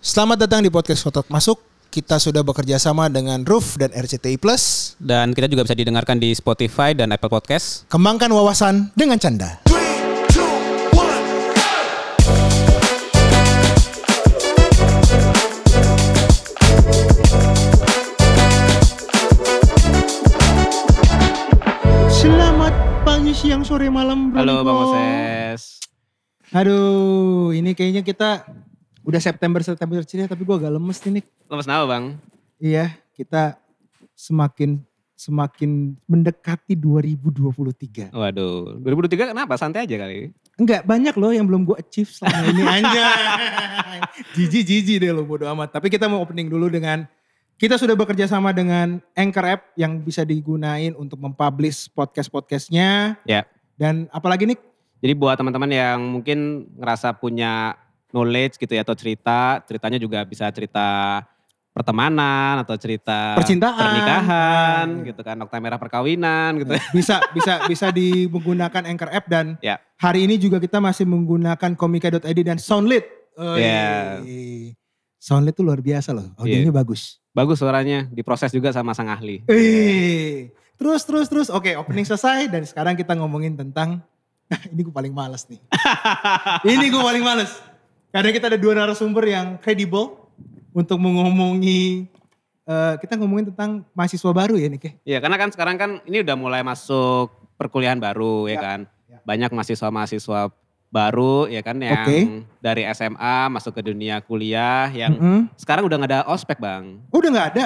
Selamat datang di podcast Kotak Masuk. Kita sudah bekerja sama dengan Roof dan RCTI Plus. Dan kita juga bisa didengarkan di Spotify dan Apple Podcast. Kembangkan wawasan dengan canda. Selamat pagi, siang, sore, malam. Bro Halo. Bang Moses. Aduh, ini kayaknya kita udah September September cerita tapi gua agak lemes nih. Lemes kenapa Bang? Iya, kita semakin semakin mendekati 2023. Waduh, 2023 kenapa? Santai aja kali. Enggak, banyak loh yang belum gue achieve selama ini aja. Jiji jiji deh lo bodo amat. Tapi kita mau opening dulu dengan kita sudah bekerja sama dengan Anchor App yang bisa digunain untuk mempublish podcast-podcastnya. Ya. Dan apalagi nih Jadi buat teman-teman yang mungkin ngerasa punya knowledge gitu ya atau cerita, ceritanya juga bisa cerita pertemanan atau cerita Percintaan. pernikahan Nah, gitu kan, nokta merah perkawinan gitu. bisa bisa bisa di menggunakan Anchor App dan Ya. hari ini juga kita masih menggunakan komika.id dan Soundlit. Ya. Soundlit tuh luar biasa loh, audionya bagus. Bagus suaranya, diproses juga sama sang ahli. Eh, terus terus terus. Oke, opening selesai dan sekarang kita ngomongin tentang ini gue paling males nih. ini gue paling males. Karena kita ada dua narasumber yang kredibel untuk mengomongi eh, kita ngomongin tentang mahasiswa baru ya Nick ya. Iya karena kan sekarang kan ini udah mulai masuk perkuliahan baru ya, Ya, kan. ya. Banyak mahasiswa-mahasiswa baru ya kan yang Oke. dari SMA masuk ke dunia kuliah yang Mm-mm. sekarang udah nggak ada ospek bang. Oh, udah nggak ada.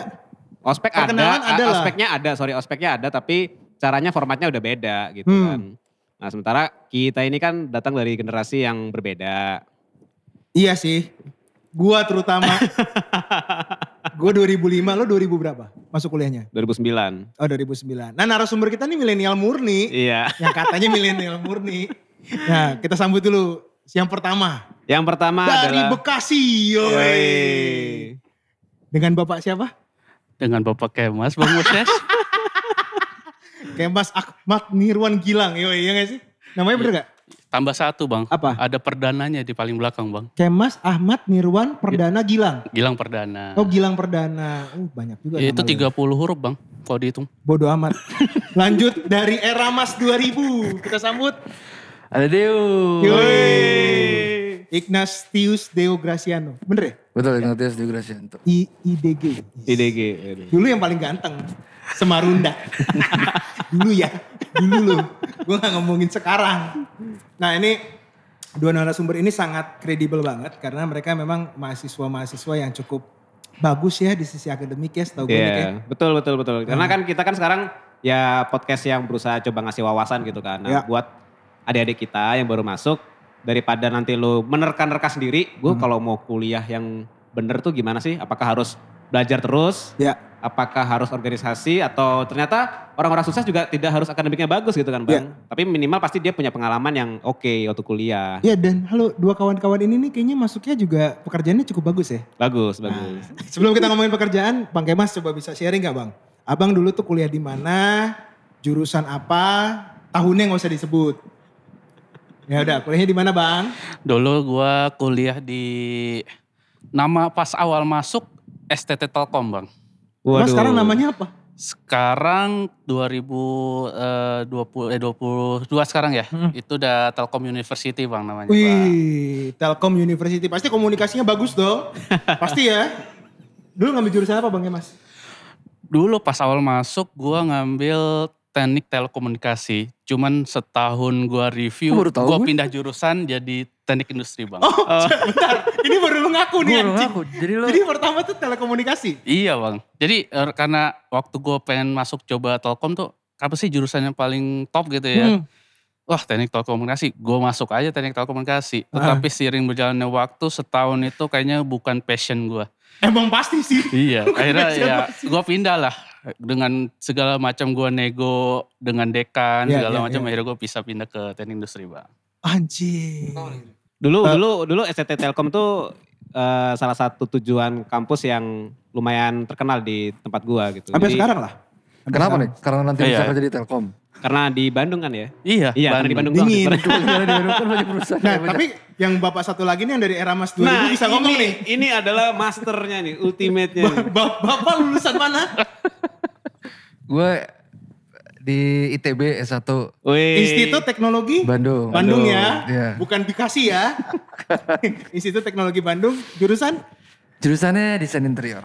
Ospek ada, Perkenalan ada ospeknya ada, sorry ospeknya ada tapi caranya formatnya udah beda gitu Hmm. kan. Nah sementara kita ini kan datang dari generasi yang berbeda. Iya sih. Gua terutama. gua 2005, lo 2000 berapa? Masuk kuliahnya? 2009. Oh 2009. Nah narasumber kita nih milenial murni. Iya. yang katanya milenial murni. Nah kita sambut dulu yang pertama. Yang pertama Dari adalah Bekasi. Yoi. Yoi. Dengan Bapak siapa? dengan Bapak Kemas Bang Moses. Kemas Ahmad Nirwan Gilang. Yoi, iya gak sih? Namanya bener gak? Tambah satu Bang. Apa? Ada perdananya di paling belakang Bang. Kemas Ahmad Nirwan Perdana Gilang. Gilang Perdana. Oh Gilang Perdana. Uh, banyak juga Ya, itu nama lu. 30 huruf Bang. Kalau dihitung. Bodoh amat. Lanjut dari era Mas 2000. Kita sambut. Ada Deo. Yoi. Ignatius Deo Graciano. Bener ya? Betul, Ignatius Di Gracianto. I IDG. IDG. Dulu yang paling ganteng. Semarunda. dulu ya. Dulu loh. Gue gak ngomongin sekarang. Nah ini dua narasumber ini sangat kredibel banget. Karena mereka memang mahasiswa-mahasiswa yang cukup bagus ya di sisi akademik ya setahu gue. Nick, ya. Iya, betul betul betul. Karena kan kita kan sekarang ya podcast yang berusaha coba ngasih wawasan gitu kan. Ya. Nah, buat adik-adik kita yang baru masuk daripada nanti lu menerka-nerka sendiri, gue Hmm. kalau mau kuliah yang bener tuh gimana sih? Apakah harus belajar terus? Ya. Apakah harus organisasi atau ternyata orang-orang sukses juga tidak harus akademiknya bagus gitu kan, Ya. Bang? Tapi minimal pasti dia punya pengalaman yang oke waktu kuliah. Ya dan halo dua kawan-kawan ini nih kayaknya masuknya juga pekerjaannya cukup bagus ya. Bagus, bagus. Sebelum kita ngomongin pekerjaan, Bang Kemas coba bisa sharing gak Bang? Abang dulu tuh kuliah di mana, jurusan apa, tahunnya nggak usah disebut. Ya udah, kuliahnya di mana Bang? Dulu gua kuliah di nama pas awal masuk STT Telkom Bang. Terus sekarang namanya apa? Sekarang 2020 eh 22 sekarang ya. Hmm. Itu udah Telkom University Bang namanya. Bang. Wih, Telkom University. Pasti komunikasinya bagus dong. Pasti ya. Dulu ngambil jurusan apa Bang Kemas? Dulu pas awal masuk gua ngambil teknik telekomunikasi. Cuman setahun gua review, Oh, baru tahu gua gue. pindah jurusan jadi teknik industri bang. Oh, bentar. Ini baru lu ngaku nih anjing. ngaku. Jadi lo Jadi pertama tuh telekomunikasi. Iya bang. Jadi eh, karena waktu gue pengen masuk coba telkom tuh apa sih jurusan yang paling top gitu ya. Hmm. Wah teknik telekomunikasi, gue masuk aja teknik telekomunikasi. Ah. Tetapi seiring berjalannya waktu setahun itu kayaknya bukan passion gue. Emang pasti sih. Iya, akhirnya ya gue pindah lah. Dengan segala macam gue nego dengan dekan, Iya, segala iya, macam iya. akhirnya gue bisa pindah ke teknik industri bang. Anjing. Dulu Eh. dulu dulu STT Telkom tuh eh, salah satu tujuan kampus yang lumayan terkenal di tempat gua gitu. Sampai Jadi- sekarang lah. Sampai Kenapa sekarang. nih? Karena nanti Iya. bisa kerja di Telkom. Karena di Bandung kan ya? Iya, Iya, karena di Bandung. Dingin. Karena di Bandung kan banyak perusahaan. Nah, ya, banyak. tapi yang bapak satu lagi nih yang dari era Mas 2000 Nah, bisa ngomong ini, nih. ini adalah masternya nih, ultimate-nya. nih. Ba- bapak lulusan mana? gue di ITB S1 Wih. Institut Teknologi Bandung. Bandung ya, Iya. bukan Bekasi ya. Institut Teknologi Bandung, jurusan Jurusannya desain interior.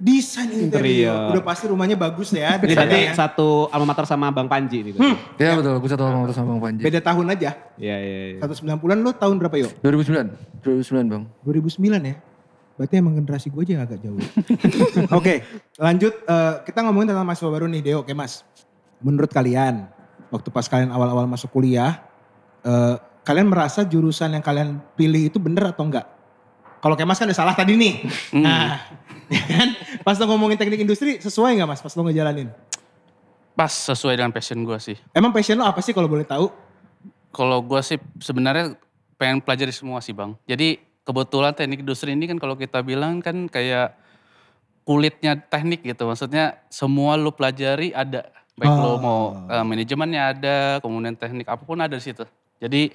Desain interior. Interior. Udah pasti rumahnya bagus ya. Ini berarti ya. satu alma mater sama Bang Panji nih. Hmm, Ya, betul, gue satu sama sama Bang Panji. beda tahun aja. Iya, iya, iya. 190-an lo tahun berapa yuk? 2009. 2009 Bang. 2009 ya. Berarti emang generasi gue aja yang agak jauh. Oke, lanjut. eh, kita ngomongin tentang mahasiswa baru nih, Deo. Oke mas, menurut kalian, waktu pas kalian awal-awal masuk kuliah, eh, kalian merasa jurusan yang kalian pilih itu bener atau enggak? Kalau kayak mas kan udah salah tadi nih. Nah, ya kan? Pas lo ngomongin teknik industri, sesuai nggak mas pas lo ngejalanin? Pas sesuai dengan passion gue sih. Emang passion lo apa sih kalau boleh tahu? Kalau gue sih sebenarnya pengen pelajari semua sih bang. Jadi kebetulan teknik industri ini kan kalau kita bilang kan kayak kulitnya teknik gitu. Maksudnya semua lu pelajari ada. Baik lo Oh. mau eh, manajemennya ada, kemudian teknik apa pun ada di situ. Jadi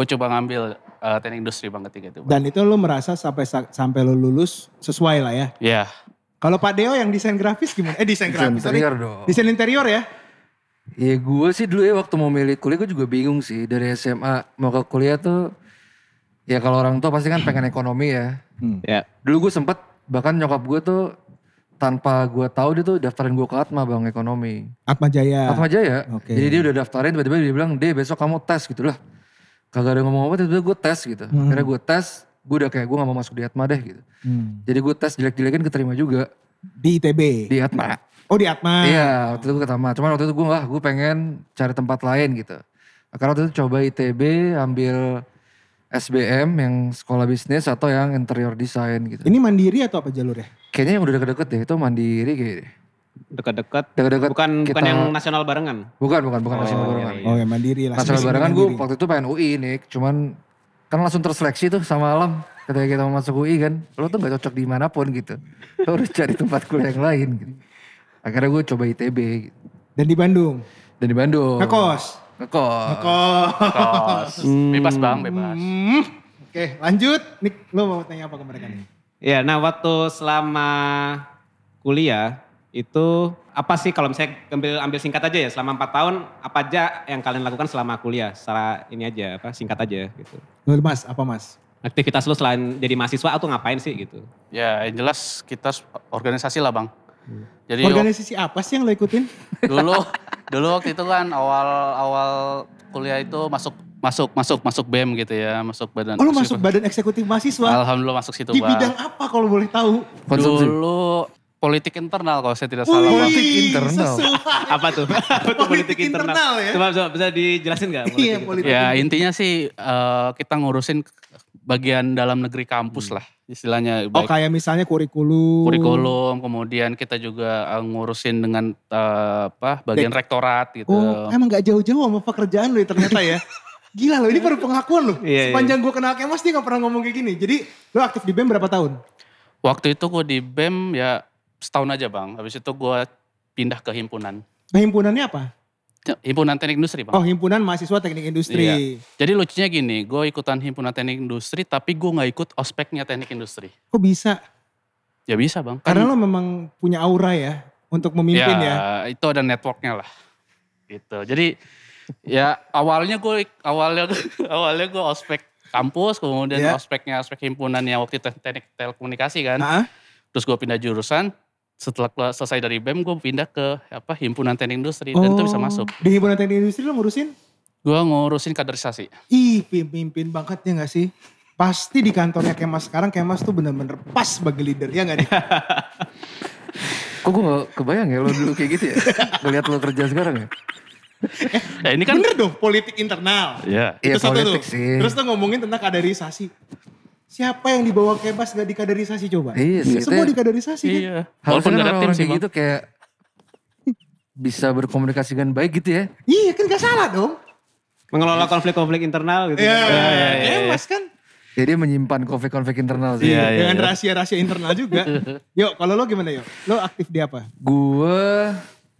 gue coba ngambil eh, teknik industri bang ketika itu. Bang. Dan itu lo merasa sampai sampai lo lulus sesuai lah ya. Ya, Kalau Pak Deo yang desain grafis gimana? Eh desain Desain grafis, sorry. interior dong. Desain interior ya? Ya gue sih dulu ya waktu mau milih kuliah gue juga bingung sih. Dari SMA mau ke kuliah tuh, ya kalau orang tua pasti kan pengen ekonomi ya. Ya. Dulu gue sempet bahkan nyokap gue tuh tanpa gue tahu dia tuh daftarin gue ke Atma bang ekonomi. Atma Jaya. Atma Jaya. Oke. Jadi dia udah daftarin tiba-tiba dia bilang, deh besok kamu tes gitu lah. Kagak ada ngomong apa tiba-tiba gue tes gitu. Hmm. Akhirnya gue tes, gue udah kayak gue gak mau masuk di Atma deh gitu. Hmm. Jadi gue tes jelek-jelekin keterima juga Di ITB. di Atma. Oh di Atma. Iya, waktu itu gue ketama. Cuman waktu itu gue nggak, gue pengen cari tempat lain gitu. Karena waktu itu coba ITB, ambil SBM yang sekolah bisnis atau yang interior design gitu. Ini mandiri atau apa jalurnya? Kayaknya yang udah deket-deket deh, itu mandiri kayaknya. Dekat-dekat. Deket-deket Bukan bukan kita- yang nasional barengan. Bukan, bukan, bukan Oh, nasional iya, barengan. iya. Oh ya mandiri lah. Nasional barengan gue waktu itu pengen UI nih, cuman kan langsung terseleksi tuh sama alam. Ketika kita mau masuk UI kan, lo tuh gak cocok di mana pun gitu. Lo harus cari tempat kuliah yang lain gitu. Akhirnya gue coba ITB gitu. Dan di Bandung. Dan di Bandung. Ngekos. Ngekos. Ngekos. kos. bebas bang, bebas. Hmm. Oke lanjut. Nik lo mau tanya apa ke mereka nih? Ya, nah waktu selama kuliah itu apa sih kalau misalnya ambil ambil singkat aja ya selama empat tahun apa aja yang kalian lakukan selama kuliah secara ini aja apa singkat aja gitu Lo mas apa mas? aktivitas lu selain jadi mahasiswa atau ngapain sih gitu Ya yang jelas kita organisasi lah bang. Jadi Organisasi apa sih yang lo ikutin? dulu dulu waktu itu kan awal awal kuliah itu masuk masuk masuk masuk BEM gitu ya masuk badan Oh lo masuk badan eksekutif mahasiswa. alhamdulillah masuk situ Di bang bidang apa kalau boleh tahu? Konsumsi. dulu politik internal kalau saya tidak salah Politik internal. sesuai. apa tuh apa tuh Politik internal ya? coba, coba bisa dijelasin nggak Iya politik politik. ya intinya sih eh, kita ngurusin bagian dalam negeri kampus lah istilahnya Oh baik kayak misalnya kurikulum. kurikulum kemudian kita juga eh, ngurusin dengan eh, apa bagian rektorat gitu Oh emang gak jauh-jauh sama pekerjaan lo ya ternyata ya. Gila lo ini baru pengakuan lo. Iya, iya. Sepanjang gue kenal Kemas dia gak pernah ngomong kayak gini. Jadi lo aktif di BEM berapa tahun? waktu itu gue di BEM ya setahun aja bang habis itu gue pindah ke himpunan Nah, himpunannya apa? himpunan teknik industri bang Oh himpunan mahasiswa teknik industri. Iya. Jadi lucunya gini, gue ikutan himpunan teknik industri tapi gue nggak ikut ospeknya teknik industri. Kok bisa? Ya bisa bang. Karena lo memang punya aura ya untuk memimpin ya. itu ada networknya lah. Gitu. Jadi ya awalnya gue awalnya awalnya gue ospek kampus, kemudian Iya. ospeknya ospek himpunan yang waktu teknik telekomunikasi kan. Hah? Terus gue pindah jurusan. Setelah keluar- selesai dari BEM gue pindah ke apa himpunan teknik industri dan itu bisa Oh, masuk. Di himpunan teknik industri lo ngurusin? Gue ngurusin kaderisasi. Ih pemimpin banget ya gak sih? Pasti di kantornya Kemas sekarang Kemas tuh bener-bener pas sebagai leader ya gak nih? Kok gue gak kebayang ya lo dulu kayak gitu ya? Ngeliat lo kerja sekarang ya? Ya ini kan Bener dong politik internal. ya Iya Itu satu tuh. politik sih. Terus tuh ngomongin tentang kaderisasi. Siapa yang dibawa Kemas gak dikaderisasi coba? Iya sih, Semua itu- dikaderisasi kan? Iya. Walaupun kan gak ada tim orang-orang sih kayak bang. gitu kayak bisa berkomunikasi dengan baik gitu ya. Iya kan gak salah dong. mengelola konflik-konflik internal gitu Iya, iya, iya. Kemas kan. Ya dia menyimpan konflik-konflik internal sih. Iya, iya, Dengan iya. rahasia-rahasia internal juga. yuk kalau lo gimana yuk? Lo aktif di apa? Gue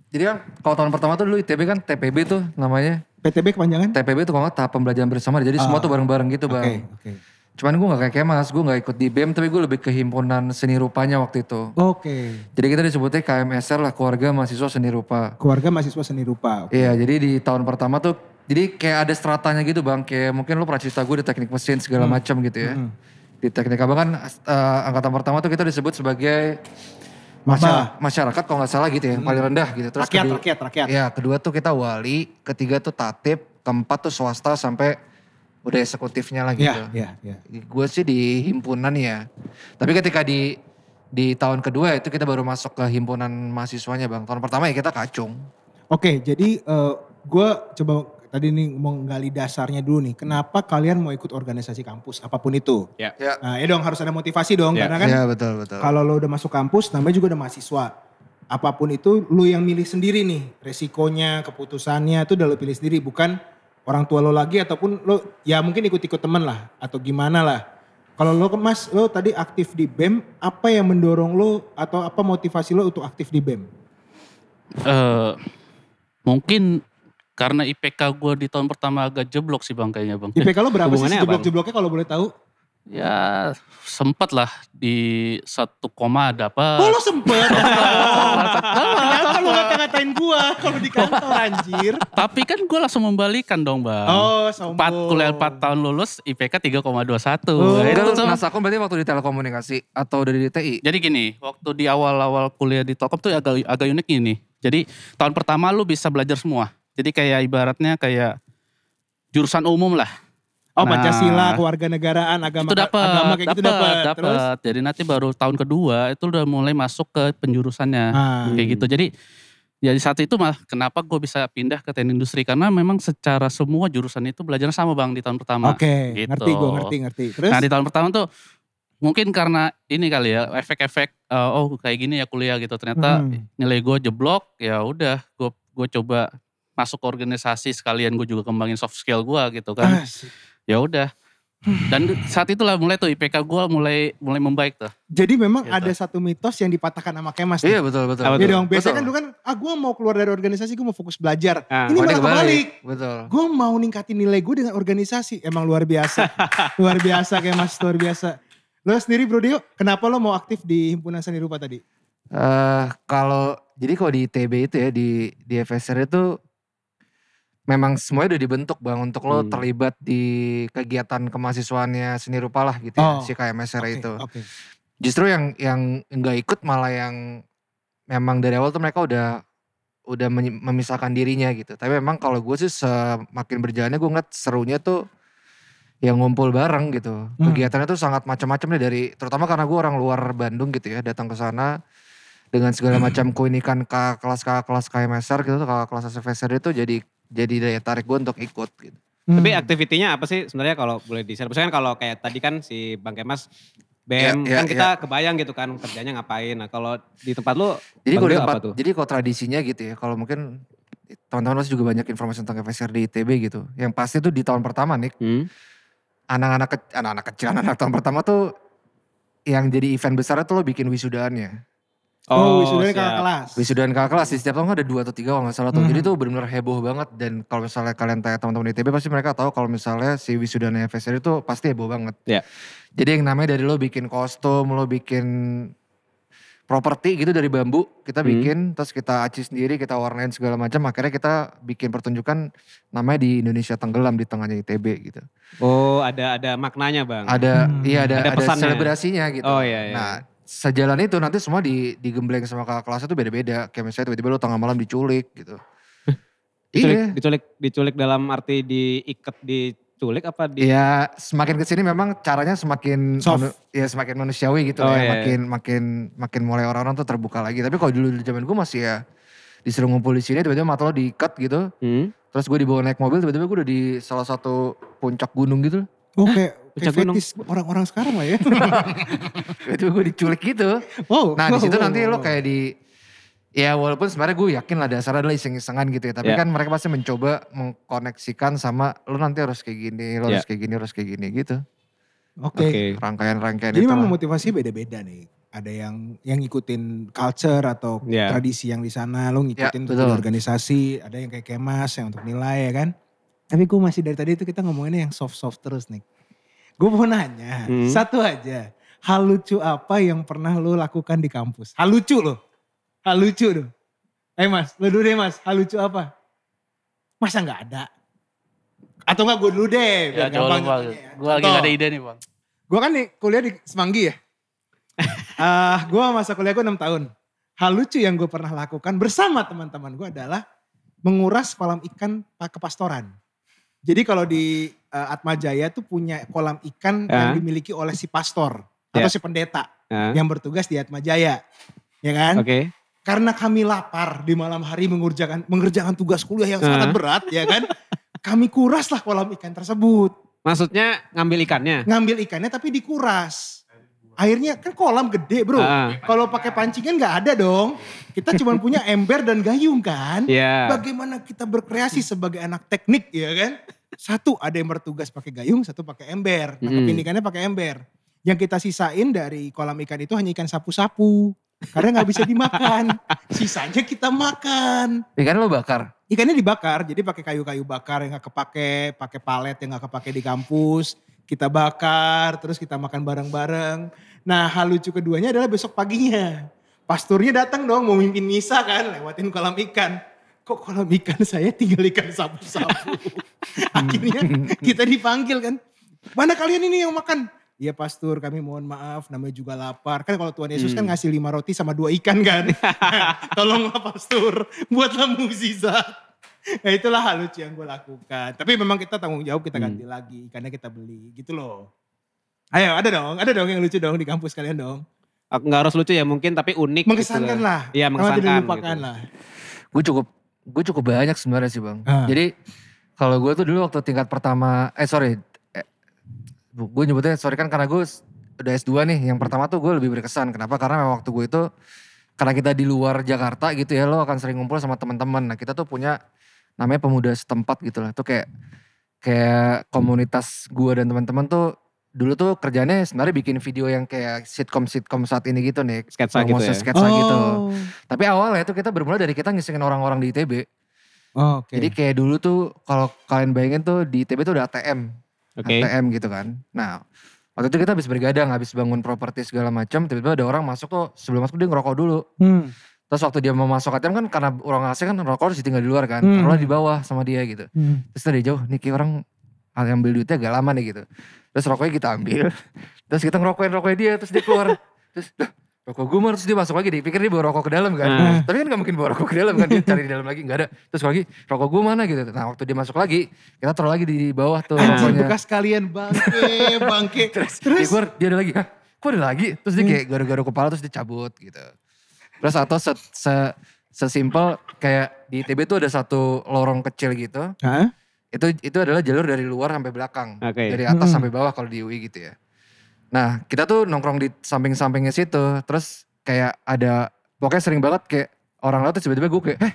Jadi kan kalau tahun pertama tuh dulu ITB kan TPB tuh namanya. PTB kepanjangan? TPB tuh kalau nggak tahap pembelajaran bersama. Jadi semua tuh bareng-bareng gitu Oke, bang. oke. Cuman gue gak kayak Kemas, gue gak ikut di BEM tapi gue lebih ke himpunan seni rupanya waktu itu. Oke. Jadi kita disebutnya KMSR lah, keluarga mahasiswa seni rupa. Keluarga mahasiswa seni rupa. Oke. Iya, jadi di tahun pertama tuh, jadi kayak ada stratanya gitu bang, kayak mungkin lu pernah cerita gue di teknik mesin segala Hmm. macam gitu ya. Di teknik abang kan eh, angkatan pertama tuh kita disebut sebagai masya- masyarakat kalau nggak salah gitu ya, yang paling rendah gitu. Terus Hmm. Rakyat, kedua, rakyat, rakyat. Iya, kedua tuh kita wali, ketiga tuh tatip, keempat tuh swasta sampai udah eksekutifnya lah gitu. Iya, iya, iya. Gue sih di himpunan ya. Tapi ketika di di tahun kedua itu kita baru masuk ke himpunan mahasiswanya bang. Tahun pertama ya kita kacung. Oke, jadi gue coba tadi nih mau gali dasarnya dulu nih. Kenapa kalian mau ikut organisasi kampus apa pun itu? Ya. Ya. Nah, ya dong harus ada motivasi dong Ya. karena kan Iya betul betul. kalau lo udah masuk kampus namanya juga udah mahasiswa. Apa pun itu lu yang milih sendiri nih. Resikonya, keputusannya itu udah lo pilih sendiri bukan orang tua lo lagi ataupun lo ya mungkin ikut-ikut temen lah atau gimana lah. Kalau lo mas, lo tadi aktif di BEM, apa yang mendorong lo atau apa motivasi lo untuk aktif di BEM? Eh, mungkin karena IPK gue di tahun pertama agak jeblok sih bang kayaknya bang. IPK lo berapa sih Hubungannya apa? jeblok-jebloknya kalau boleh tahu? Ya sempat lah di satu koma ada apa. Oh lo sempet? Kenapa lo ngata-ngatain gua kalau di kantor anjir? Tapi kan gue langsung membalikan dong bang. Oh sombong. Empat kuliah 4 tahun lulus IPK 3,21. Oh. Nah, Itu tuh. Nasakom berarti waktu di telekomunikasi atau dari DTI? Jadi gini, waktu di awal-awal kuliah di Telkom tuh agak agak unik gini. Jadi tahun pertama lu bisa belajar semua. Jadi kayak ibaratnya kayak jurusan umum lah. Oh Nah. Pancasila, kewarganegaraan, agama, itu dapat, agama kayak gitu dapat. Terus? dapat. Jadi nanti baru tahun kedua itu udah mulai masuk ke penjurusannya Ah. kayak gitu. Jadi ya di saat itu malah kenapa gue bisa pindah ke teknik industri karena memang secara semua jurusan itu belajarnya sama bang di tahun pertama. Oke, gitu. ngerti gue ngerti ngerti. Terus? Nah di tahun pertama tuh mungkin karena ini kali ya efek-efek eh, oh kayak gini ya kuliah gitu ternyata Hmm. nilai gue jeblok ya udah gue gue coba masuk ke organisasi sekalian gue juga kembangin soft skill gue gitu kan Asik. Ya udah dan saat itulah mulai tuh IPK gue mulai mulai membaik tuh Jadi memang Gitu. ada satu mitos yang dipatahkan sama Kemas. Iya betul betul. Iya dong, biasanya Betul. kan dulu kan, ah gue mau keluar dari organisasi, gue mau fokus belajar. Ah. Ini malah kebalik. Betul. Gue mau ningkatin nilai gue dengan organisasi. Emang luar biasa. luar biasa Kemas, luar biasa. Lo sendiri Bro Dio, kenapa lo mau aktif di himpunan seni rupa tadi? Eh kalau jadi kalau di ITB itu ya di di FSR itu memang semuanya udah dibentuk bang untuk lo Hmm. terlibat di kegiatan kemahasiswaannya seni rupa lah gitu ya Oh, si KMSR Oke, itu. Oke. Justru yang yang nggak ikut malah yang memang dari awal tuh mereka udah udah memisahkan dirinya gitu. Tapi memang kalau gue sih semakin berjalannya gue ngeliat serunya tuh yang ngumpul bareng gitu. Hmm. Kegiatannya tuh sangat macam-macam nih dari terutama karena gue orang luar Bandung gitu ya datang ke sana dengan segala macam keunikan kakak kelas kakak kelas KMSR gitu kakak kelas SFSR itu jadi jadi daya tarik gue untuk ikut gitu. Tapi Hmm. aktivitinya apa sih sebenarnya kalau boleh di share? Misalkan kalau kayak tadi kan si Bang Kemas BM Iya, iya, kan kita kebayang gitu kan kerjanya ngapain. Nah kalau di tempat lu Jadi kalau di tempat, apa tuh? jadi kalau tradisinya gitu ya, kalau mungkin teman-teman pasti juga banyak informasi tentang FSR di ITB gitu. Yang pasti tuh di tahun pertama nih, Hmm? anak-anak ke- anak-anak kecil, anak-anak tahun pertama tuh yang jadi event besarnya tuh lo bikin wisudaannya. Oh, wisudanya siap. kakak kelas. Wisudaan kakak kelas di setiap tahun kan ada dua atau tiga kalau nggak salah tuh. Mhm. Jadi tuh benar-benar heboh banget dan kalau misalnya kalian tanya teman-teman di ITB pasti mereka tahu kalau misalnya si wisudanya FSR itu pasti heboh banget. Iya. Jadi yang namanya dari lo bikin kostum, lo bikin properti gitu dari bambu, kita Hmm. bikin terus kita aci sendiri, kita warnain segala macam, akhirnya kita bikin pertunjukan namanya di Indonesia Tenggelam di tengahnya ITB gitu. Oh ada ada maknanya bang. Ada Hmm. iya ada Ada ada, selebrasinya gitu. Oh, iya, iya. Nah, sejalan itu nanti semua di digembleng sama kakak kelasnya tuh beda-beda. Kayak misalnya tiba-tiba lo tengah malam diculik gitu. Diculik, iya. diculik, diculik dalam arti diikat diculik apa di? Iya, semakin ke sini memang caranya semakin Soft. manu- ya semakin manusiawi gitu Oh, ya, iya, makin makin makin mulai orang-orang tuh terbuka lagi. Tapi kalau dulu di zaman gue masih ya disuruh ngumpul di sini tiba-tiba mata lo diikat gitu. Hmm? Terus gue dibawa naik mobil tiba-tiba gue udah di salah satu puncak gunung gitu. Oh kayak, kayak Puncak gunung. fetis orang-orang sekarang lah ya. Tiba-tiba gue diculik gitu. Oh, Nah di situ oh, nanti lo kayak di ya walaupun sebenarnya gue yakin lah dasarnya adalah iseng-isengan gitu ya. Tapi Ya. kan mereka pasti mencoba mengkoneksikan sama lo nanti harus kayak gini, lo harus Ya. kayak gini, harus kayak gini gitu. Oke. Oke. Rangkaian-rangkaian Jadi itu memang lah. motivasi beda-beda nih. ada yang yang ngikutin culture atau Iya. tradisi yang di sana, lo ngikutin Ya, untuk betul. organisasi, ada yang kayak kemas yang untuk nilai ya kan. Tapi gue masih dari tadi itu kita ngomonginnya yang soft-soft terus nih. Gue mau nanya, Hmm. satu aja. Hal lucu apa yang pernah lo lakukan di kampus? Hal lucu loh. Hal lucu loh. Eh mas, lo dulu deh mas, hal lucu apa? Masa nggak ada? Atau enggak gue dulu deh. Ya coba bang. Gue lagi gak ada ide nih bang. Gue kan nih kuliah di Semanggi ya. Ah, gue masa kuliah gue 6 tahun. Hal lucu yang gue pernah lakukan bersama teman-teman gue adalah menguras kolam ikan pa- kepastoran. Jadi kalau di eh, Atma Jaya tuh punya kolam ikan yang Ya. dimiliki oleh si pastor atau Ya. si pendeta Nah, yang bertugas di Atma Jaya. Ya kan? Oke. Karena kami lapar di malam hari mengerjakan mengerjakan tugas kuliah yang sangat Ah. berat ya kan. Kami kuraslah kolam ikan tersebut. Maksudnya ngambil ikannya? ngambil ikannya tapi dikuras. Airnya kan kolam gede bro. Ah. Kalau pakai pancingan nggak ada dong. Kita cuma punya ember dan gayung kan. Iya. Bagaimana kita berkreasi sebagai anak teknik ya kan. Satu ada yang bertugas pakai gayung, satu pakai ember. Nangkepin Mm. ikannya pakai ember. Yang kita sisain dari kolam ikan itu hanya ikan sapu-sapu. Karena nggak bisa dimakan. Sisanya kita makan. Ikan lo bakar. Ikannya dibakar, jadi pakai kayu-kayu bakar yang nggak kepake, pakai palet yang nggak kepake di kampus. Kita bakar, terus kita makan bareng-bareng. Nah hal lucu keduanya adalah besok paginya. Pasturnya datang dong mau mimpin misa kan, lewatin kolam ikan. Kok kolam ikan saya tinggal ikan sapu-sapu. Akhirnya kita dipanggil kan. Mana kalian ini yang makan? Iya pastur kami mohon maaf namanya juga lapar. Kan kalau Tuhan Yesus kan Hmm. ngasih lima roti sama dua ikan kan. Tolonglah pastur buatlah mukjizat. Nah itulah hal lucu yang gue lakukan. Tapi memang kita tanggung jawab kita ganti lagi. Karena kita beli gitu loh. Ayo ada dong, ada dong yang lucu dong di kampus kalian dong. Aku nggak harus lucu ya mungkin tapi unik. Mengesankan gitu. lah. Iya mengesankan. dilupakan gitu. lah. Gue cukup gue cukup banyak sebenarnya sih bang. Ah. Jadi kalau gue tuh dulu waktu tingkat pertama, eh sorry, eh, gue nyebutnya sorry kan karena gue s- udah S2 nih. Yang pertama tuh gue lebih berkesan. Kenapa? Karena memang waktu gue itu karena kita di luar Jakarta gitu ya, lo akan sering ngumpul sama teman-teman. Nah kita tuh punya namanya pemuda setempat gitu lah. Itu kayak kayak komunitas gue dan teman-teman tuh dulu tuh kerjanya sebenarnya bikin video yang kayak sitcom-sitcom saat ini gitu nih. Sketsa gitu ya. sketsa gitu. Oh. Tapi awalnya tuh kita bermula dari kita ngisengin orang-orang di ITB. Oh, Oke. Jadi kayak dulu tuh kalau kalian bayangin tuh di ITB tuh ada ATM. Oke. ATM gitu kan. Nah waktu itu kita habis bergadang, habis bangun properti segala macam. Tiba-tiba ada orang masuk tuh sebelum masuk dia ngerokok dulu. Hmm. Terus waktu dia mau masuk ATM kan karena orang AC kan rokok harus ditinggal di luar kan. Hmm. Taruhlah di bawah sama dia gitu. Hmm. Terus dari jauh nih kayak orang ambil duitnya agak lama nih gitu. Terus rokoknya kita ambil. Terus kita ngerokokin rokoknya dia. Terus dia keluar. terus "Lah, rokok gue mah terus dia masuk lagi. Dipikir dia bawa rokok ke dalam kan. Hmm. Tapi kan gak mungkin bawa rokok ke dalam kan. Dia cari di dalam lagi. Gak ada. Terus lagi rokok gue mana gitu. Nah waktu dia masuk lagi. Kita taruh lagi di bawah tuh rokoknya. bekas kalian bangke, bangke. Terus, Terus? dia keluar, dia ada lagi. Hah kok ada lagi? Terus dia kayak garu-garu kepala terus dia cabut gitu. Terus atau se, se, sesimpel kayak di ITB tuh ada satu lorong kecil gitu Hah? Itu itu adalah jalur dari luar sampai belakang Oke. dari atas Hmm. sampai bawah kalau di UI gitu ya nah kita tuh nongkrong di samping-sampingnya situ terus kayak ada pokoknya sering banget kayak orang lain tuh tiba-tiba gue kayak eh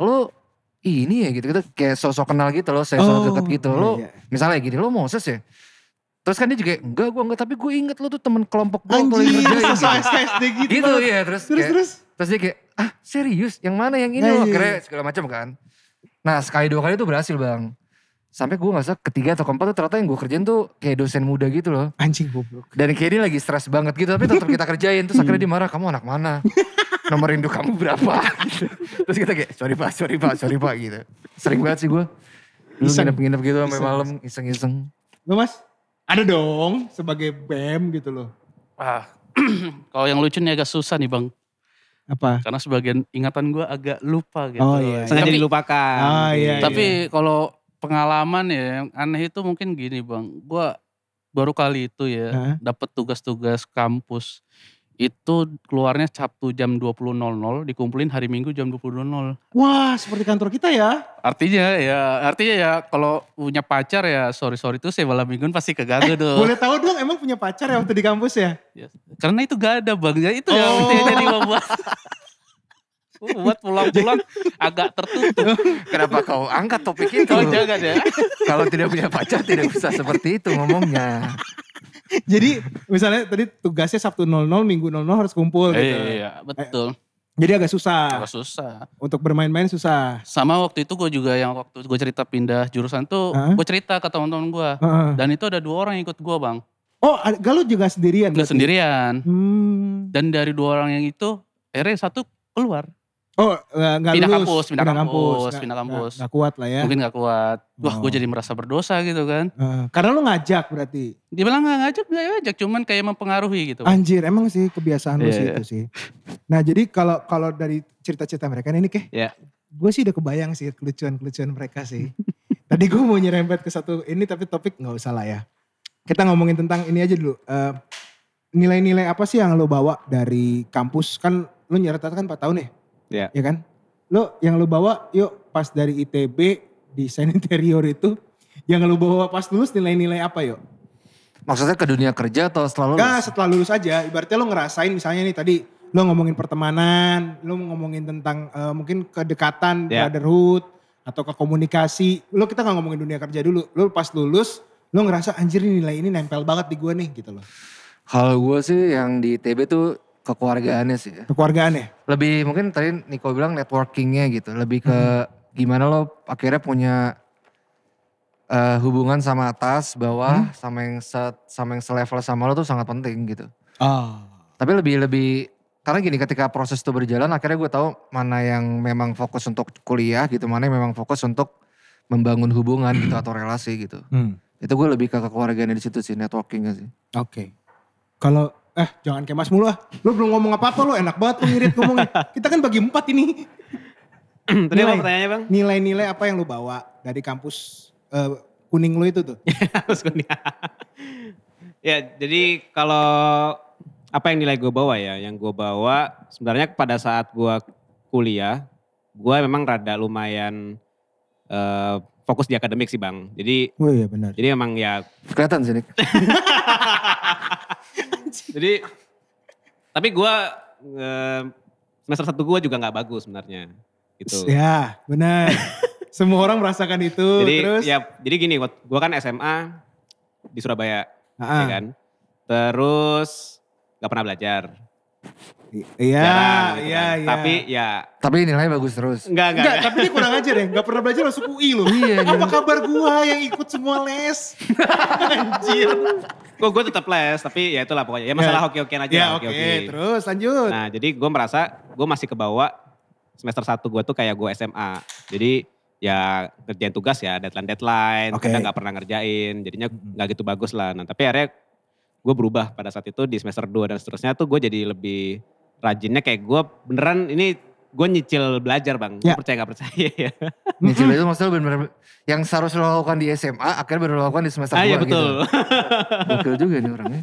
lu ini ya gitu gitu kayak sosok kenal gitu loh saya sosok deket gitu lo iya. misalnya gini lo Moses ya terus kan dia juga enggak gue enggak tapi gue inget lo tuh temen kelompok gue kalau gitu. Gitu. gitu banget. ya terus Terus, kayak, terus. Terus dia kayak, ah serius? Yang mana yang ini? Nah, loh? iya, iya. segala macam kan. Nah sekali dua kali itu berhasil bang. Sampai gue gak usah ketiga atau keempat tuh ternyata yang gue kerjain tuh kayak dosen muda gitu loh. Anjing goblok. Dan kayak dia lagi stres banget gitu. Tapi tetap kita kerjain. Terus akhirnya dia marah, kamu anak mana? Nomor induk kamu berapa? Gitu. Terus kita kayak, sorry pak, sorry pak, sorry pak gitu. Sering banget sih gue. Lu nginep-nginep gitu sampai malam iseng-iseng. Lu mas? Ada dong sebagai BEM gitu loh. Ah, kalau yang lucu nih agak susah nih bang. Apa? Karena sebagian ingatan gue agak lupa gitu. Oh, iya, Sengaja Tapi, dilupakan. Ah, iya, iya. tapi kalau pengalaman ya yang aneh itu mungkin gini bang. Gue baru kali itu ya Hah? dapat tugas-tugas kampus. Itu keluarnya Sabtu jam 20.00 dikumpulin hari Minggu jam 20.00. Wah seperti kantor kita ya. Artinya ya, artinya ya kalau punya pacar ya sorry sorry tuh saya malam mingguan pasti keganggu tuh. Boleh tahu dong emang punya pacar ya waktu di kampus ya? Ya, Karena itu gak ada bang, ya itu yang Oh. yang jadi membuat membuat pulang-pulang agak tertutup. Kenapa kau angkat topik itu? Kalau jangan ya. Kalau tidak punya pacar tidak bisa seperti itu ngomongnya. Jadi misalnya tadi tugasnya Sabtu 00, Minggu 00 harus kumpul gitu. Iya, betul. Jadi agak susah. Agak susah. Untuk bermain-main susah. Sama waktu itu gue juga yang waktu gue cerita pindah jurusan tuh, gue cerita ke teman-teman gue. Heeh. Dan itu ada dua orang yang ikut gue bang. Oh, Galuh juga sendirian? Gue berarti? sendirian. Hmm. Dan dari dua orang yang itu, akhirnya satu keluar. Oh, nggak nggak Pindah lulus. kampus, pindah kampus, Nggak- pindah kampus. Nggak kuat lah ya. Mungkin gak kuat. Wah Oh. gue jadi merasa berdosa gitu kan. Heeh. karena lu ngajak berarti. Dia bilang gak ngajak, gak ngajak. Cuman kayak mempengaruhi gitu. Anjir, emang sih kebiasaan lu Iya, sih iya. itu sih. Nah, jadi kalau kalau dari cerita-cerita mereka ini kayak Iya. gue sih udah kebayang sih kelucuan-kelucuan mereka sih. Tadi gue mau nyerempet ke satu ini tapi topik nggak usah lah ya. Kita ngomongin tentang ini aja dulu. Eh, nilai-nilai apa sih yang lo bawa dari kampus? Kan lo nyeret kan 4 tahun ya? Iya. Ya kan? Lo yang lo bawa yuk pas dari ITB desain interior itu yang lo bawa pas lulus nilai-nilai apa yuk? Maksudnya ke dunia kerja atau selalu Enggak setelah lulus aja. Ibaratnya lo ngerasain misalnya nih tadi lo ngomongin pertemanan, lo ngomongin tentang eh, mungkin kedekatan, Ya. brotherhood, atau ke komunikasi. Lo kita nggak ngomongin dunia kerja dulu. Lo pas lulus, lo ngerasa anjir nilai ini nempel banget di gue nih gitu loh. Kalau gue sih yang di TB tuh kekeluargaannya sih ya. Kekeluargaan ya? Lebih mungkin tadi Niko bilang networkingnya gitu. Lebih ke gimana lo akhirnya punya eh, hubungan sama atas, bawah, sama yang se, sama yang selevel sama lo tuh sangat penting gitu. Oh. Tapi lebih lebih karena gini ketika proses itu berjalan akhirnya gue tahu mana yang memang fokus untuk kuliah gitu, mana yang memang fokus untuk membangun hubungan gitu atau relasi gitu. Hmm. Itu gue lebih ke kekeluargaan di situ sih, networkingnya sih. Oke. Kalau eh jangan kayak Mas mulu ah. Lo belum ngomong apa-apa lo enak banget lo ngirit ngomongnya. Kita kan bagi empat ini. Tadi Nilai. apa pertanyaannya bang? Nilai-nilai apa yang lo bawa dari kampus eh, kuning lo itu tuh? Harus kuning. ya jadi kalau apa yang nilai gue bawa ya? Yang gue bawa sebenarnya pada saat gue kuliah, gue memang rada lumayan eh, fokus di akademik sih bang. Jadi Oh iya benar. jadi emang ya Kelihatan sih. Jadi tapi gue semester satu gue juga nggak bagus sebenarnya gitu. Ya benar. Semua orang merasakan itu. jadi terus. ya jadi gini, gue kan SMA di Surabaya, ya kan. Terus nggak pernah belajar. Iya, gitu iya, kan. iya. Tapi ya Tapi nilainya bagus terus. enggak enggak. Enggak, tapi dia kurang ajar ya. Enggak pernah belajar masuk UI loh. Iya, Apa kabar gua yang ikut semua les? Anjir. Kok gue tetap les, tapi ya itulah pokoknya. Ya masalah Ya. hoki-hokian aja. Ya oke, hoki-hoki. terus lanjut. Nah jadi gue merasa gue masih kebawa semester 1 gue tuh kayak gue SMA. Jadi ya kerjain tugas ya deadline-deadline. Oke. Kita nggak pernah ngerjain. Jadinya nggak gitu bagus lah. Nah tapi akhirnya gue berubah pada saat itu di semester 2 dan seterusnya tuh gue jadi lebih rajinnya kayak gue beneran ini gue nyicil belajar bang. Ya. percaya gak percaya ya. Nyicil itu maksudnya benar-benar yang seharusnya lo lakukan di SMA akhirnya lo lakukan di semester ah 2 iya gitu. betul. Gokil juga nih orangnya.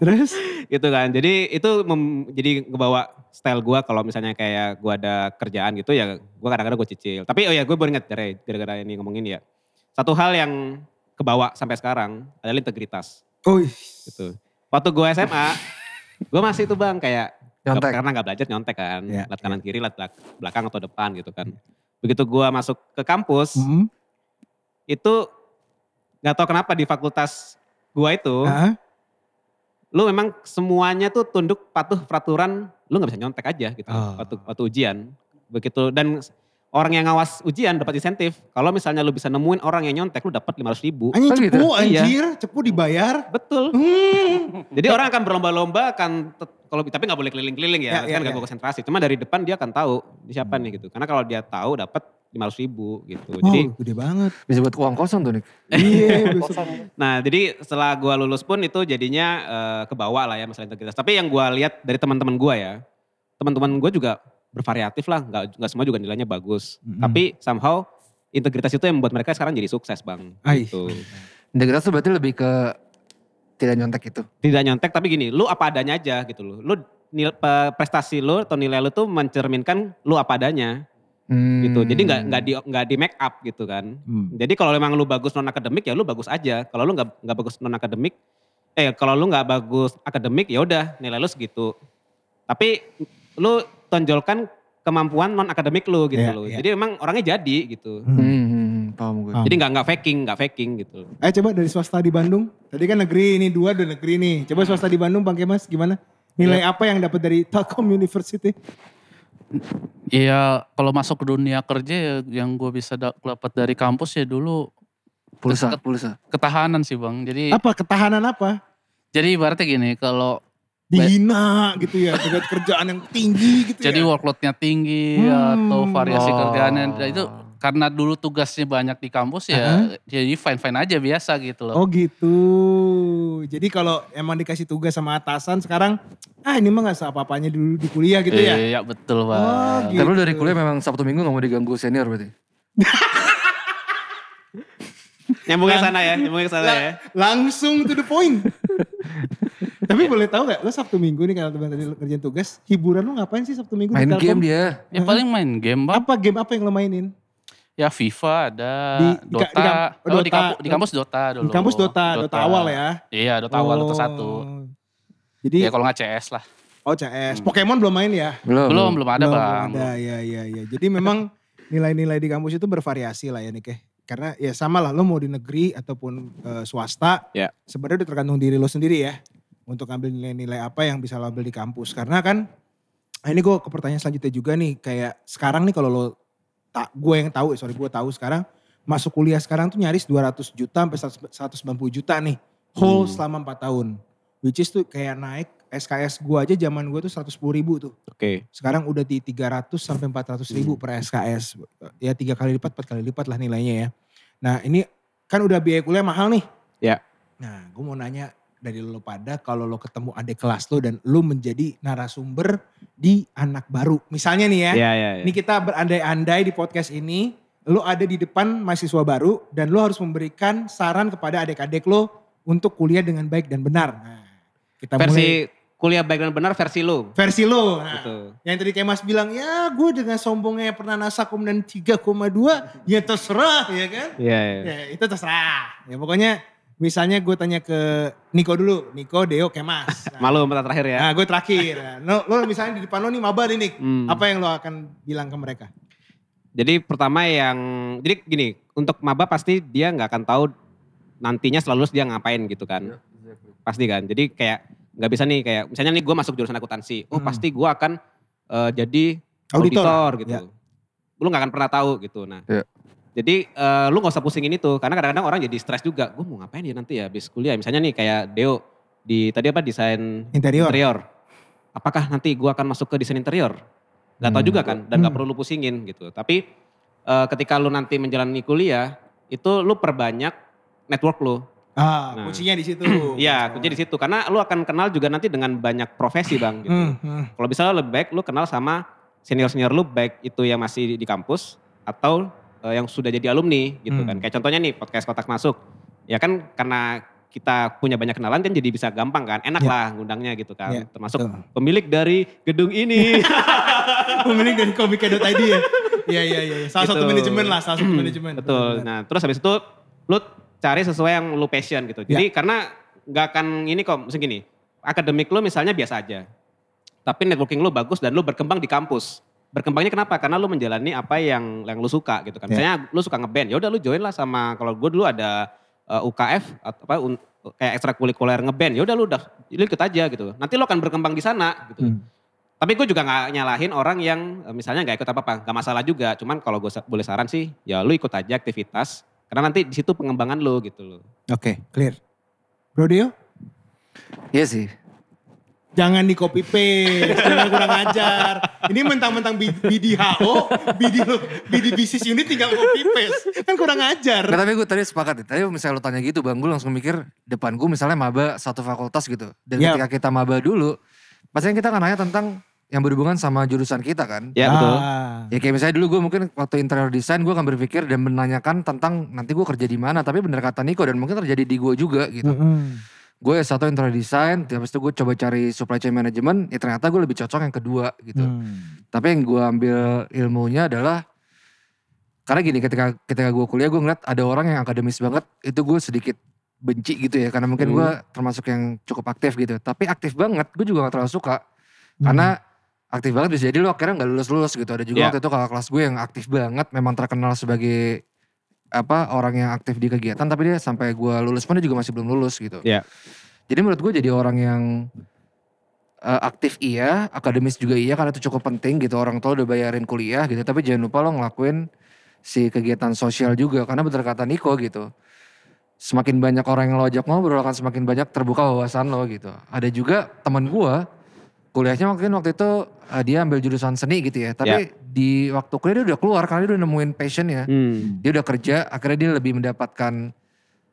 Terus? gitu kan. Jadi itu mem- jadi ngebawa style gue kalau misalnya kayak gue ada kerjaan gitu ya gue kadang-kadang gue cicil. Tapi oh ya gue baru inget gara-gara ini ngomongin ya. Satu hal yang kebawa sampai sekarang adalah integritas Oh, gitu. Waktu gue SMA, gue masih itu bang kayak Nyontek. karena nggak belajar nyontek kan, Iya, lat kanan kiri, lat belak- belakang atau depan gitu kan. Begitu gue masuk ke kampus, hmm. itu nggak tahu kenapa di fakultas gue itu, Ah, lu memang semuanya tuh tunduk patuh peraturan, lu nggak bisa nyontek aja gitu Oh. waktu waktu ujian. Begitu dan orang yang ngawas ujian dapat insentif. Kalau misalnya lu bisa nemuin orang yang nyontek, lu dapat 500 ribu. Anjing Oh, gitu? cepu Iya. anjir, cepu dibayar. Betul. Hmm. Jadi orang akan berlomba-lomba akan kalau tapi nggak boleh keliling-keliling Ya, ya, ya, kan nggak ya. gue konsentrasi. Cuma dari depan dia akan tahu ini siapa nih gitu. Karena kalau dia tahu dapat 500 ribu gitu. Jadi oh, gede banget. Bisa buat uang kosong tuh Nik. Iya. Nah, jadi setelah gua lulus pun itu jadinya eh, kebawa lah ya masalah integritas. Tapi yang gua lihat dari teman-teman gua ya, teman-teman gua juga bervariatif lah, nggak nggak semua juga nilainya bagus. Mm-mm. Tapi somehow integritas itu yang membuat mereka sekarang jadi sukses bang. Gitu. Integritas tuh berarti lebih ke tidak nyontek itu. Tidak nyontek tapi gini, lu apa adanya aja gitu loh. Lu nil, prestasi lu atau nilai lu tuh mencerminkan lu apa adanya Hmm. gitu. Jadi nggak nggak di nggak di make up gitu kan. Hmm. Jadi kalau memang lu bagus non akademik ya lu bagus aja. Kalau lu nggak nggak bagus non akademik, eh kalau lu nggak bagus akademik ya udah nilai lu segitu. Tapi lu tonjolkan kemampuan non akademik lu gitu Iya, loh. iya. Jadi memang orangnya jadi gitu. Hmm. Hmm, hmm, hmm. Paham gue. Paham. Jadi nggak nggak faking, nggak faking gitu. Ayo coba dari swasta di Bandung. Tadi kan negeri ini dua udah negeri nih. Coba swasta di Bandung Bang Kemas gimana? Nilai apa yang dapat dari Telkom University? Iya kalau masuk ke dunia kerja ya yang gue bisa da- dapat dari kampus ya dulu Pulsa, Ket- pulsa. ketahanan sih bang. Jadi Apa ketahanan apa? jadi ibaratnya gini kalau Dihina gitu ya dengan kerjaan yang tinggi gitu jadi ya. workloadnya tinggi Hmm. atau variasi Oh. kerjaannya nah, itu karena dulu tugasnya banyak di kampus ya jadi fine fine aja biasa gitu loh. Oh gitu. Jadi kalau emang dikasih tugas sama atasan sekarang, ah ini mah gak apa-apanya dulu di kuliah gitu ya. Iya betul bang. Oh, gitu. Lu dari kuliah memang Sabtu Minggu gak mau diganggu senior berarti? Nyambungnya sana ya, nyambungnya ke sana ya. Langsung to the point. Tapi boleh tahu gak, lo Sabtu Minggu nih kalau teman tadi lo kerjain tugas, hiburan lo ngapain sih Sabtu Minggu? di Main Telkom? game dia. Ya paling main game bang. Apa game apa yang lo mainin? Ya FIFA ada, Di- di Dota. di kam- oh, di, Dota. kampus, di kampus Dota dulu. Di kampus Dota, Dota, awal ya? Iya Dota awal, Dota Oh. satu. Jadi, Ya kalau nggak CS lah. oh CS. Pokemon belum main ya? Belum. Belum, belum ada Belum bang. Ada, ya, ya, ya. Jadi memang nilai-nilai di kampus itu bervariasi lah ya Nick ya. Karena ya sama lah lo mau di negeri ataupun eh, swasta. Ya. Sebenarnya udah tergantung diri lo sendiri ya. Untuk ambil nilai-nilai apa yang bisa lo ambil di kampus. Karena kan, ah, ini gue ke pertanyaan selanjutnya juga nih. Kayak sekarang nih kalau lo, tak gue yang tahu, sorry gue tahu sekarang. Masuk kuliah sekarang tuh nyaris 200 juta sampai 190 juta nih. Whole Hmm. selama 4 tahun. Which is tuh kayak naik SKS gue aja zaman gue tuh 110 ribu tuh. Oke. Sekarang udah di 300 sampai 400 ribu per SKS. Ya tiga kali lipat, empat kali lipat lah nilainya ya. Nah ini kan udah biaya kuliah mahal nih. Ya. Nah gue mau nanya dari lo pada kalau lo ketemu adik kelas lo dan lo menjadi narasumber di anak baru. Misalnya nih ya, Iya, iya, iya. ini kita berandai-andai di podcast ini. Lo ada di depan mahasiswa baru dan lo harus memberikan saran kepada adik-adik lo untuk kuliah dengan baik dan benar. Nah, kita mulai Versi kuliah baik dan benar versi lu. versi lo. Nah, Gitu. yang tadi kayak Mas bilang, ya gue dengan sombongnya pernah nasakum dan 3,2, ya terserah ya kan. Iya, iya. Ya itu terserah. Ya pokoknya misalnya gue tanya ke Niko dulu, Niko, Deo, Kemas. Nah, Malu menurut terakhir ya. nah gue terakhir. Nah, lo, lo misalnya di depan lo nih maba nih Nik, Hmm. apa yang lo akan bilang ke mereka? Jadi pertama yang, jadi gini, untuk maba pasti dia nggak akan tahu nantinya setelah lulus dia ngapain gitu kan. Pasti kan. Jadi kayak nggak bisa nih kayak, misalnya nih gue masuk jurusan akuntansi. Oh Hmm. pasti gue akan eh, jadi Auditor. auditor, gitu. Ya. Lu nggak akan pernah tahu gitu. Nah, Ya. Jadi eh, lu nggak usah pusingin itu. Karena kadang-kadang orang jadi stres juga. Gue mau ngapain ya nanti ya habis kuliah. Misalnya nih kayak Deo di tadi apa desain Interior. interior. Apakah nanti gua akan masuk ke desain interior? Gak tahu Hmm. juga kan dan gak Hmm. perlu lu pusingin gitu. Tapi eh, ketika lu nanti menjalani kuliah itu lu perbanyak network lu. Ah, Nah. kuncinya di situ. Iya, kunci di situ karena lu akan kenal juga nanti dengan banyak profesi, Bang gitu. Hmm, hmm. Kalau bisa lebih baik lu kenal sama senior-senior lu baik itu yang masih di kampus atau eh, yang sudah jadi alumni gitu Hmm. kan. Kayak contohnya nih podcast Kotak Masuk. Ya kan karena kita punya banyak kenalan kan jadi bisa gampang kan. Enak Ya. lah ngundangnya gitu kan. Ya, Termasuk betul. pemilik dari gedung ini. Pemilik dari komika.id ya. Iya, iya, iya. Salah satu Gitu. manajemen lah, salah satu manajemen. Betul. Nah, terus habis itu lu cari sesuai yang lu passion gitu. Jadi karena nggak akan ini kok, mesti gini. Akademik lu misalnya biasa aja. Tapi networking lu bagus dan lu berkembang di kampus. Berkembangnya kenapa? Karena lu menjalani apa yang yang lu suka gitu kan. Ya. Misalnya lu suka ngeband, ya udah lu join lah sama kalau gue dulu ada uh, UKF atau apa un- kayak ekstrakurikuler ngeband, ya udah lu udah lu ikut aja gitu. Nanti lu akan berkembang di sana gitu. Hmm. Tapi gue juga nggak nyalahin orang yang eh, misalnya nggak ikut apa-apa, nggak masalah juga. Cuman kalau gue boleh saran sih, ya lu ikut aja aktivitas. Karena nanti di situ pengembangan lu gitu loh. Oke, clear. Bro Dio? Iya sih. Jangan di copy paste, jangan kurang ajar. Ini mentang-mentang B- BDHO, BD, BD Business Unit tinggal copy paste. Kan kurang ajar. Nggak, tapi gue tadi sepakat. ya. Tadi misalnya lo tanya gitu bang, gue langsung mikir depan gue misalnya maba satu fakultas gitu. Dan Yap. ketika kita maba dulu, pasti kan kita akan nanya tentang yang berhubungan sama jurusan kita kan. Ya betul. Ah. Ya kayak misalnya dulu gue mungkin waktu interior design gue akan berpikir dan menanyakan tentang nanti gue kerja di mana. Tapi bener kata Niko dan mungkin terjadi di gue juga gitu. Mm-mm. Gue satu interior design, habis itu gue coba cari supply chain management. Ya ternyata gue lebih cocok yang kedua gitu. Hmm. Tapi yang gue ambil ilmunya adalah karena gini ketika ketika gue kuliah gue ngeliat ada orang yang akademis banget itu gue sedikit benci gitu ya karena mungkin Hmm. gue termasuk yang cukup aktif gitu tapi aktif banget gue juga gak terlalu suka karena aktif banget bisa jadi lo akhirnya nggak lulus lulus gitu ada juga Ya. waktu itu kakak kelas gue yang aktif banget memang terkenal sebagai apa orang yang aktif di kegiatan tapi dia sampai gue lulus pun dia juga masih belum lulus gitu. Iya. Jadi menurut gue jadi orang yang eh, aktif iya, akademis juga iya karena itu cukup penting gitu. Orang tua udah bayarin kuliah gitu. Tapi jangan lupa lo ngelakuin si kegiatan sosial juga. Karena bener kata Niko gitu. Semakin banyak orang yang lo ajak ngobrol akan semakin banyak terbuka wawasan lo gitu. Ada juga teman gue kuliahnya mungkin waktu itu eh, dia ambil jurusan seni gitu ya. Tapi di waktu kuliah dia udah keluar karena dia udah nemuin passionnya Hmm. dia udah kerja akhirnya dia lebih mendapatkan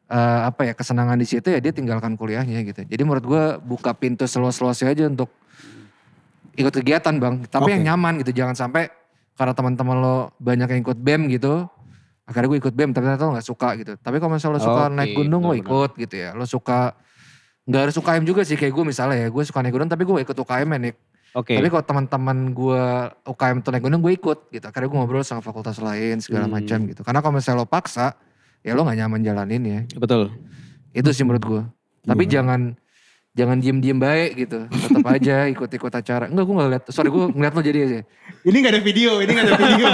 eh, apa ya kesenangan di situ ya dia tinggalkan kuliahnya gitu. Jadi menurut gue buka pintu seluas-luasnya aja untuk ikut kegiatan bang. Tapi Oke. yang nyaman gitu jangan sampai karena teman-teman lo banyak yang ikut bem gitu akhirnya gue ikut bem tapi ternyata lo nggak suka gitu. Tapi kalau misalnya lo suka Oke, naik gunung lo ikut gitu ya. Lo suka nggak harus UKM juga sih kayak gue misalnya ya gue suka naik gunung tapi gue ikut UKM ya Nick Oke. tapi kalau teman-teman gue UKM tuh naik gunung gue ikut gitu. Karena gue ngobrol sama fakultas lain segala Hmm. macam gitu. Karena kalau misalnya lo paksa, ya lo gak nyaman jalanin ya. Betul. Itu sih menurut gue. Tapi Gimana? jangan jangan diem-diem baik gitu. Tetap aja ikut-ikut acara. Enggak gue gak liat. Sorry gue ngeliat lo jadi aja. Ini gak ada video, ini gak ada video.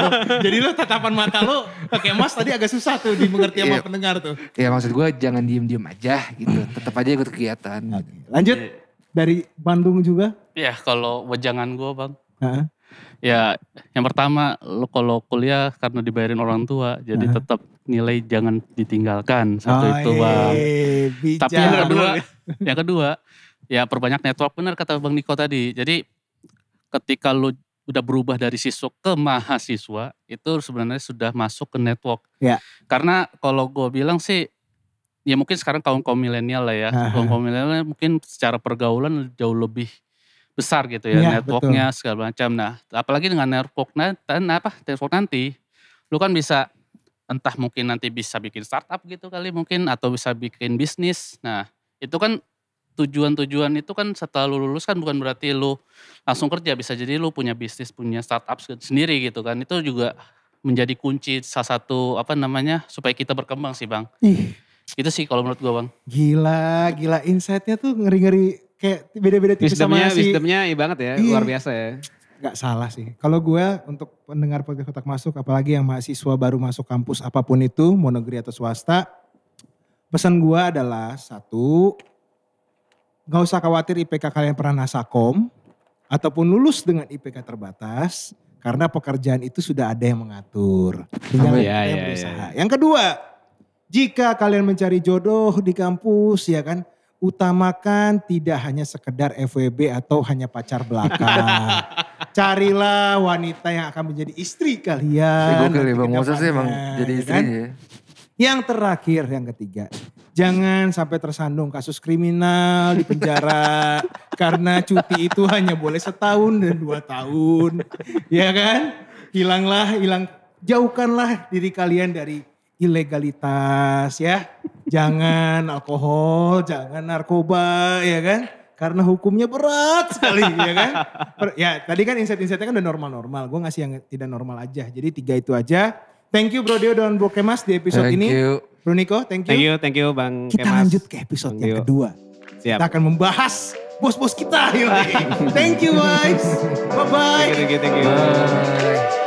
Jadi lo tatapan mata lo pakai mas tadi agak susah tuh dimengerti sama Iya. pendengar tuh. Ya maksud gue jangan diem-diem aja gitu. Tetap aja ikut kegiatan. Lanjut dari Bandung juga. Ya kalau wejangan gue bang. Heeh. Ya yang pertama lo kalau kuliah karena dibayarin orang tua. Jadi Heeh. tetap nilai jangan ditinggalkan. Satu Oh, itu bang. eh, bijak. Tapi yang kedua, yang kedua, ya perbanyak network benar kata Bang Niko tadi. Jadi ketika lu udah berubah dari siswa ke mahasiswa, itu sebenarnya sudah masuk ke network. Ya. Karena kalau gue bilang sih, ya mungkin sekarang kaum kaum milenial lah ya, kaum kaum milenial mungkin secara pergaulan jauh lebih besar gitu ya, Iya, networknya segala macam. Nah, apalagi dengan network nanti, apa network nanti, lu kan bisa entah mungkin nanti bisa bikin startup gitu kali mungkin atau bisa bikin bisnis. Nah, itu kan tujuan-tujuan itu kan setelah lu lulus kan bukan berarti lu langsung kerja. Bisa jadi lu punya bisnis punya startup sendiri gitu kan. Itu juga menjadi kunci salah satu apa namanya supaya kita berkembang sih bang. Ih, itu sih kalau menurut gua bang. Gila, gila. Insight-nya tuh ngeri-ngeri kayak beda-beda tipis Wisdomnya, sama si wisdomnya iya banget ya, Iya. luar biasa ya. Gak salah sih. Kalau gue untuk pendengar podcast kotak masuk, apalagi yang mahasiswa baru masuk kampus apa pun itu, mau negeri atau swasta, pesan gue adalah satu, gak usah khawatir IPK kalian pernah nasakom, ataupun lulus dengan IPK terbatas, karena pekerjaan itu sudah ada yang mengatur. Tinggal Ya, yang ya, berusaha. Yang kedua, jika kalian mencari jodoh di kampus, ya kan, utamakan tidak hanya sekedar FWB atau hanya pacar belakang. Carilah wanita yang akan menjadi istri kalian. gokil ya bang Moses sih emang jadi ya kan? istrinya ya. Yang terakhir, yang ketiga. Jangan sampai tersandung kasus kriminal di penjara. karena cuti itu hanya boleh setahun dan dua tahun. ya kan? Hilanglah, hilang. Jauhkanlah diri kalian dari ilegalitas ya. Jangan alkohol, jangan narkoba ya kan. Karena hukumnya berat sekali ya kan. Per- Ya tadi kan insight-insightnya kan udah normal-normal. Gue ngasih yang tidak normal aja. Jadi tiga itu aja. Thank you Bro Dio dan Bro Kemas di episode Thank ini. you. Bro Niko, thank you. Thank you, thank you Bang Kita Kemas. lanjut ke episode Thank yang you. kedua. Siap. Kita akan membahas bos-bos kita. yoi. thank you guys. Bye-bye. Thank you, thank you, thank you. Bye.